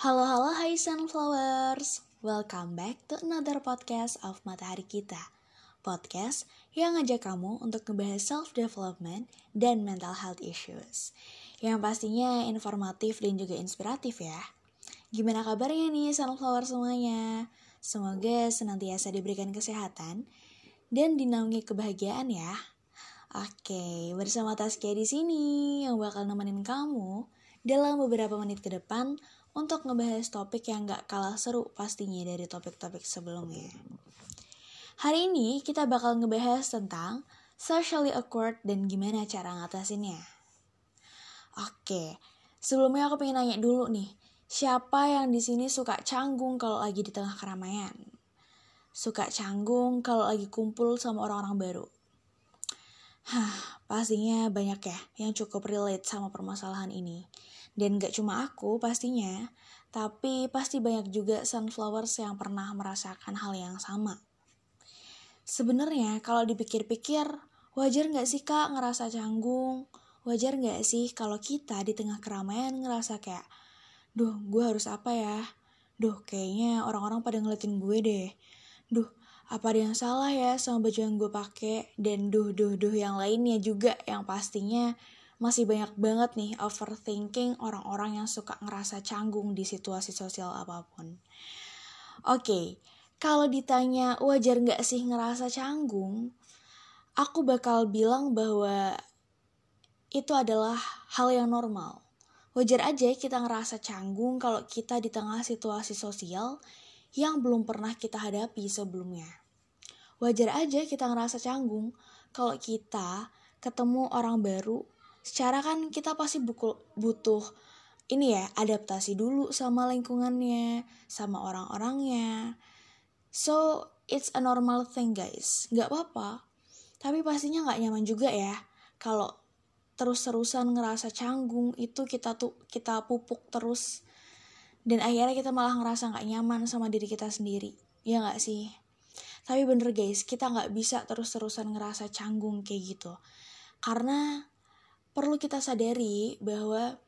Halo halo hai sunflowers Welcome back to another podcast of Matahari Kita Podcast yang ngajak kamu untuk ngebahas self-development dan mental health issues Yang pastinya informatif dan juga inspiratif ya Gimana kabarnya nih sunflower semuanya? Semoga senantiasa diberikan kesehatan dan dinaungi kebahagiaan ya. Oke, bersama Taskia di sini yang bakal nemenin kamu dalam beberapa menit ke depan untuk ngebahas topik yang gak kalah seru pastinya dari topik-topik sebelumnya. Hari ini kita bakal ngebahas tentang socially awkward dan gimana cara ngatasinnya. Oke, sebelumnya aku pengen nanya dulu nih, Siapa yang di sini suka canggung kalau lagi di tengah keramaian? Suka canggung kalau lagi kumpul sama orang-orang baru? Hah, pastinya banyak ya yang cukup relate sama permasalahan ini. Dan gak cuma aku pastinya, tapi pasti banyak juga sunflowers yang pernah merasakan hal yang sama. Sebenarnya kalau dipikir-pikir, wajar gak sih kak ngerasa canggung? Wajar gak sih kalau kita di tengah keramaian ngerasa kayak, duh gue harus apa ya duh kayaknya orang-orang pada ngeliatin gue deh duh apa ada yang salah ya sama baju yang gue pakai dan duh duh duh yang lainnya juga yang pastinya masih banyak banget nih overthinking orang-orang yang suka ngerasa canggung di situasi sosial apa pun. Oke, okay, kalau ditanya wajar nggak sih ngerasa canggung, aku bakal bilang bahwa itu adalah hal yang normal. Wajar aja kita ngerasa canggung kalau kita di tengah situasi sosial yang belum pernah kita hadapi sebelumnya. Wajar aja kita ngerasa canggung kalau kita ketemu orang baru. Secara kan kita pasti butuh ini ya, adaptasi dulu sama lingkungannya, sama orang-orangnya. So, it's a normal thing guys. Gak apa-apa. Tapi pastinya gak nyaman juga ya kalau terus-terusan ngerasa canggung itu kita tuh kita pupuk terus dan akhirnya kita malah ngerasa nggak nyaman sama diri kita sendiri ya nggak sih tapi bener guys kita nggak bisa terus-terusan ngerasa canggung kayak gitu karena perlu kita sadari bahwa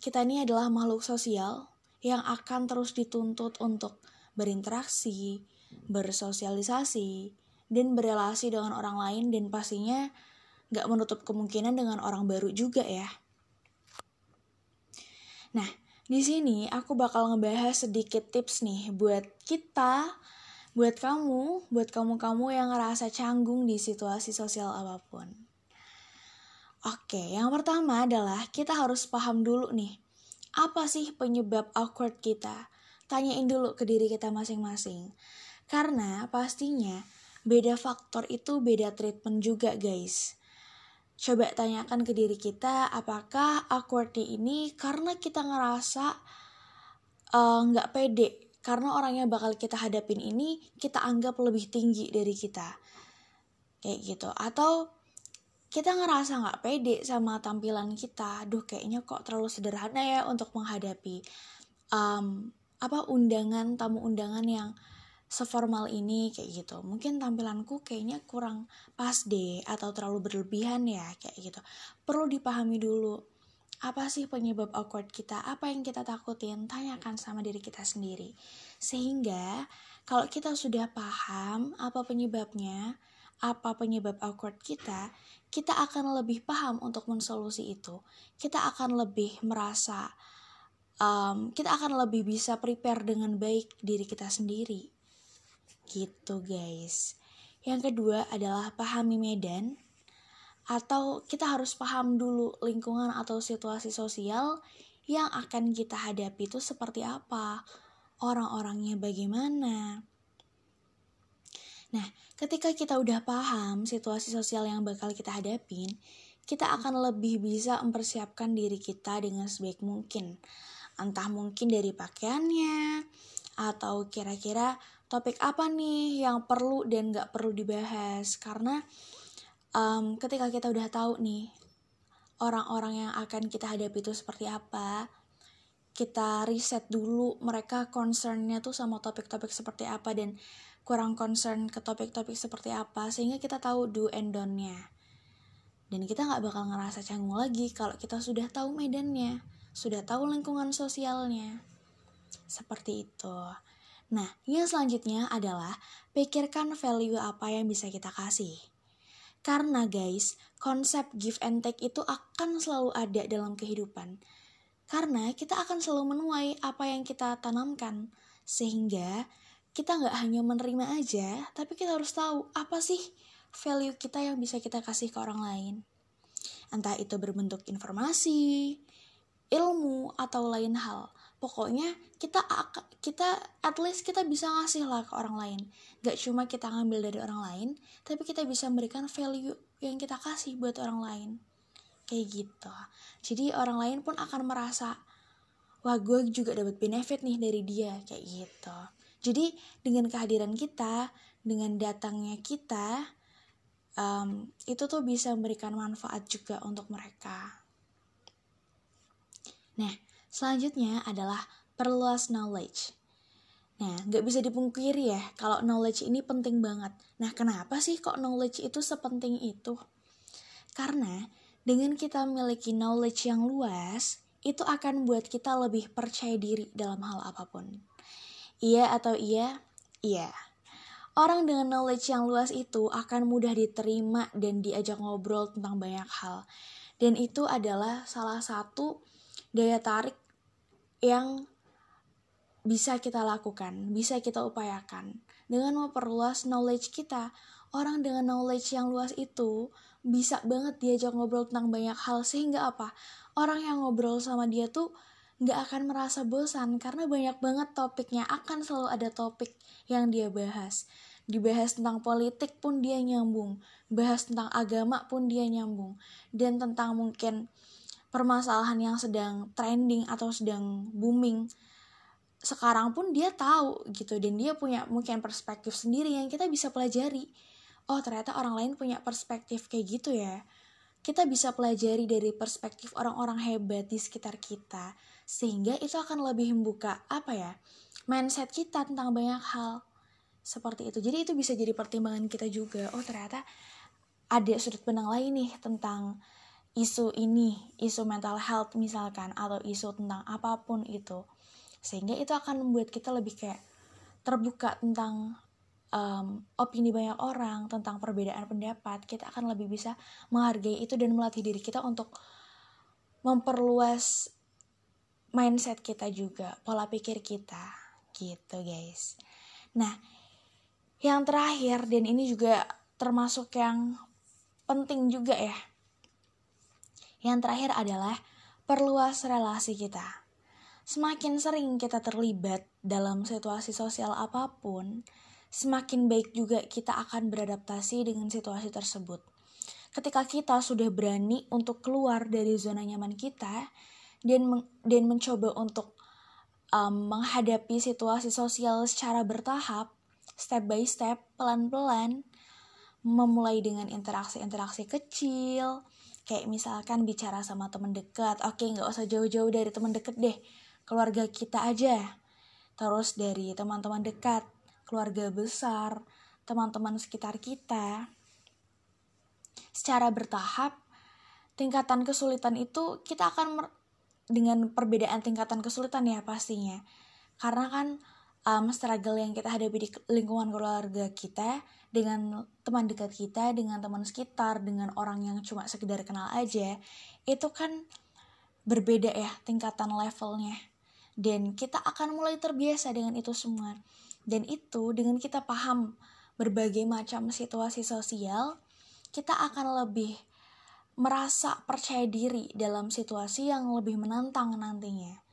kita ini adalah makhluk sosial yang akan terus dituntut untuk berinteraksi, bersosialisasi, dan berelasi dengan orang lain dan pastinya gak menutup kemungkinan dengan orang baru juga ya. Nah, di sini aku bakal ngebahas sedikit tips nih buat kita, buat kamu, buat kamu-kamu yang ngerasa canggung di situasi sosial apa pun. Oke, yang pertama adalah kita harus paham dulu nih, apa sih penyebab awkward kita? Tanyain dulu ke diri kita masing-masing. Karena pastinya beda faktor itu beda treatment juga guys. Coba tanyakan ke diri kita, apakah awkwardnya ini karena kita ngerasa eh, nggak uh, pede, karena orang yang bakal kita hadapin ini kita anggap lebih tinggi dari kita, kayak gitu. Atau kita ngerasa nggak pede sama tampilan kita, duh kayaknya kok terlalu sederhana ya untuk menghadapi um, apa undangan tamu undangan yang seformal ini kayak gitu. Mungkin tampilanku kayaknya kurang pas deh atau terlalu berlebihan ya kayak gitu. Perlu dipahami dulu apa sih penyebab awkward kita? Apa yang kita takutin? Tanyakan sama diri kita sendiri. Sehingga kalau kita sudah paham apa penyebabnya apa penyebab awkward kita kita akan lebih paham untuk mensolusi itu kita akan lebih merasa um, kita akan lebih bisa prepare dengan baik diri kita sendiri Gitu guys. Yang kedua adalah pahami medan atau kita harus paham dulu lingkungan atau situasi sosial yang akan kita hadapi itu seperti apa, orang-orangnya bagaimana. Nah, ketika kita udah paham situasi sosial yang bakal kita hadapin, kita akan lebih bisa mempersiapkan diri kita dengan sebaik mungkin. Entah mungkin dari pakaiannya, atau kira-kira topik apa nih yang perlu dan gak perlu dibahas karena um, ketika kita udah tahu nih orang-orang yang akan kita hadapi itu seperti apa kita riset dulu mereka concernnya tuh sama topik-topik seperti apa dan kurang concern ke topik-topik seperti apa sehingga kita tahu do and don't-nya dan kita nggak bakal ngerasa canggung lagi kalau kita sudah tahu medannya sudah tahu lingkungan sosialnya Seperti itu. Nah, yang selanjutnya adalah pikirkan value apa yang bisa kita kasih. Karena guys, konsep give and take itu akan selalu ada dalam kehidupan. Karena kita akan selalu menuai apa yang kita tanamkan. Sehingga kita nggak hanya menerima aja, tapi kita harus tahu apa sih value kita yang bisa kita kasih ke orang lain. Entah itu berbentuk informasi, ilmu, atau lain hal pokoknya kita kita at least kita bisa ngasih lah ke orang lain gak cuma kita ngambil dari orang lain tapi kita bisa memberikan value yang kita kasih buat orang lain kayak gitu jadi orang lain pun akan merasa wah gue juga dapat benefit nih dari dia kayak gitu jadi dengan kehadiran kita dengan datangnya kita um, itu tuh bisa memberikan manfaat juga untuk mereka nah Selanjutnya adalah perluas knowledge. Nah, nggak bisa dipungkiri ya, kalau knowledge ini penting banget. Nah, kenapa sih kok knowledge itu sepenting itu? Karena dengan kita memiliki knowledge yang luas, itu akan buat kita lebih percaya diri dalam hal apa pun. Iya atau iya? Iya. Orang dengan knowledge yang luas itu akan mudah diterima dan diajak ngobrol tentang banyak hal. Dan itu adalah salah satu daya tarik yang bisa kita lakukan, bisa kita upayakan. Dengan memperluas knowledge kita, orang dengan knowledge yang luas itu bisa banget diajak ngobrol tentang banyak hal sehingga apa? Orang yang ngobrol sama dia tuh nggak akan merasa bosan karena banyak banget topiknya akan selalu ada topik yang dia bahas. Dibahas tentang politik pun dia nyambung bahas tentang agama pun dia nyambung dan tentang mungkin permasalahan yang sedang trending atau sedang booming. Sekarang pun dia tahu gitu dan dia punya mungkin perspektif sendiri yang kita bisa pelajari oh ternyata orang lain punya perspektif kayak gitu ya. Kita bisa pelajari dari perspektif orang-orang hebat di sekitar kita sehingga itu akan lebih membuka apa ya mindset kita tentang banyak hal seperti itu. Jadi itu bisa jadi pertimbangan kita juga. Oh ternyata ada sudut pandang lain nih tentang isu ini, isu mental health misalkan, atau isu tentang apa pun itu. Sehingga itu akan membuat kita lebih kayak terbuka tentang um, opini banyak orang, tentang perbedaan pendapat. Kita akan lebih bisa menghargai itu dan melatih diri kita untuk memperluas mindset kita juga, pola pikir kita. Gitu guys. Nah, yang terakhir dan ini juga termasuk yang penting juga ya yang terakhir adalah perluas relasi kita. Semakin sering kita terlibat dalam situasi sosial apa pun, semakin baik juga kita akan beradaptasi dengan situasi tersebut. Ketika kita sudah berani untuk keluar dari zona nyaman kita dan men dan mencoba untuk um, menghadapi situasi sosial secara bertahap, step by step, pelan-pelan, memulai dengan interaksi-interaksi kecil, kayak misalkan bicara sama temen dekat oke nggak usah jauh-jauh dari teman dekat deh keluarga kita aja terus dari teman-teman dekat keluarga besar teman-teman sekitar kita secara bertahap tingkatan kesulitan itu kita akan dengan perbedaan tingkatan kesulitan ya pastinya karena kan um, struggle yang kita hadapi di lingkungan keluarga kita dengan teman dekat kita, dengan teman sekitar, dengan orang yang cuma sekedar kenal aja, itu kan berbeda ya tingkatan levelnya. Dan kita akan mulai terbiasa dengan itu semua. Dan itu dengan kita paham berbagai macam situasi sosial, kita akan lebih merasa percaya diri dalam situasi yang lebih menantang nantinya.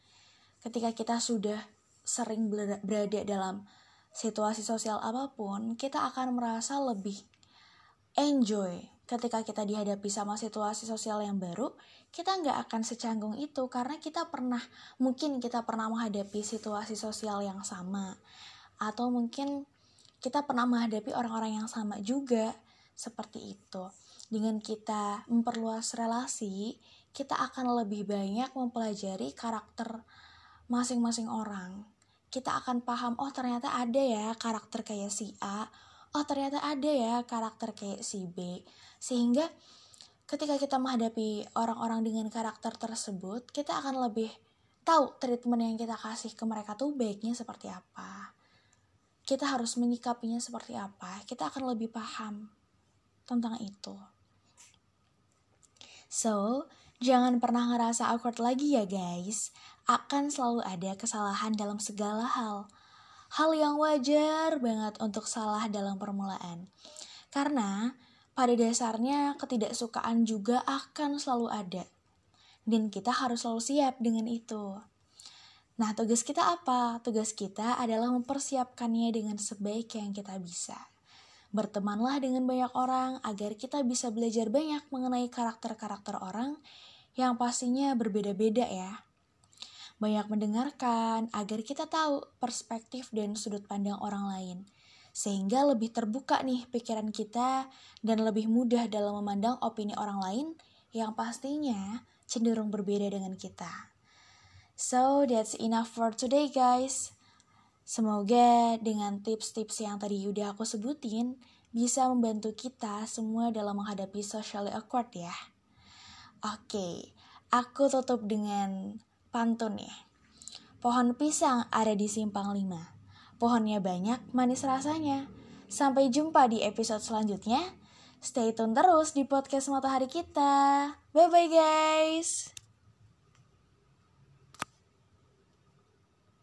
Ketika kita sudah sering berada dalam situasi sosial apa pun, kita akan merasa lebih enjoy ketika kita dihadapi sama situasi sosial yang baru, kita nggak akan secanggung itu karena kita pernah, mungkin kita pernah menghadapi situasi sosial yang sama. Atau mungkin kita pernah menghadapi orang-orang yang sama juga, seperti itu. Dengan kita memperluas relasi, kita akan lebih banyak mempelajari karakter masing-masing orang kita akan paham oh ternyata ada ya karakter kayak si A oh ternyata ada ya karakter kayak si B sehingga ketika kita menghadapi orang-orang dengan karakter tersebut kita akan lebih tahu treatment yang kita kasih ke mereka tuh baiknya seperti apa. Kita harus menyikapinya seperti apa. Kita akan lebih paham tentang itu. So, jangan pernah ngerasa awkward lagi ya guys. Akan selalu ada kesalahan dalam segala hal. Hal yang wajar banget untuk salah dalam permulaan. Karena pada dasarnya ketidaksukaan juga akan selalu ada dan kita harus selalu siap dengan itu. Nah, tugas kita apa? Tugas kita adalah mempersiapkannya dengan sebaik yang kita bisa. Bertemanlah dengan banyak orang agar kita bisa belajar banyak mengenai karakter-karakter orang yang pastinya berbeda-beda ya. Banyak mendengarkan agar kita tahu perspektif dan sudut pandang orang lain. Sehingga lebih terbuka nih pikiran kita dan lebih mudah dalam memandang opini orang lain yang pastinya cenderung berbeda dengan kita. So, that's enough for today guys. Semoga dengan tips-tips yang tadi udah aku sebutin bisa membantu kita semua dalam menghadapi socially awkward ya. Oke, aku tutup dengan pantun ya. Pohon pisang ada di simpang lima. Pohonnya banyak, manis rasanya. Sampai jumpa di episode selanjutnya. Stay tune terus di podcast Matahari kita. Bye bye guys.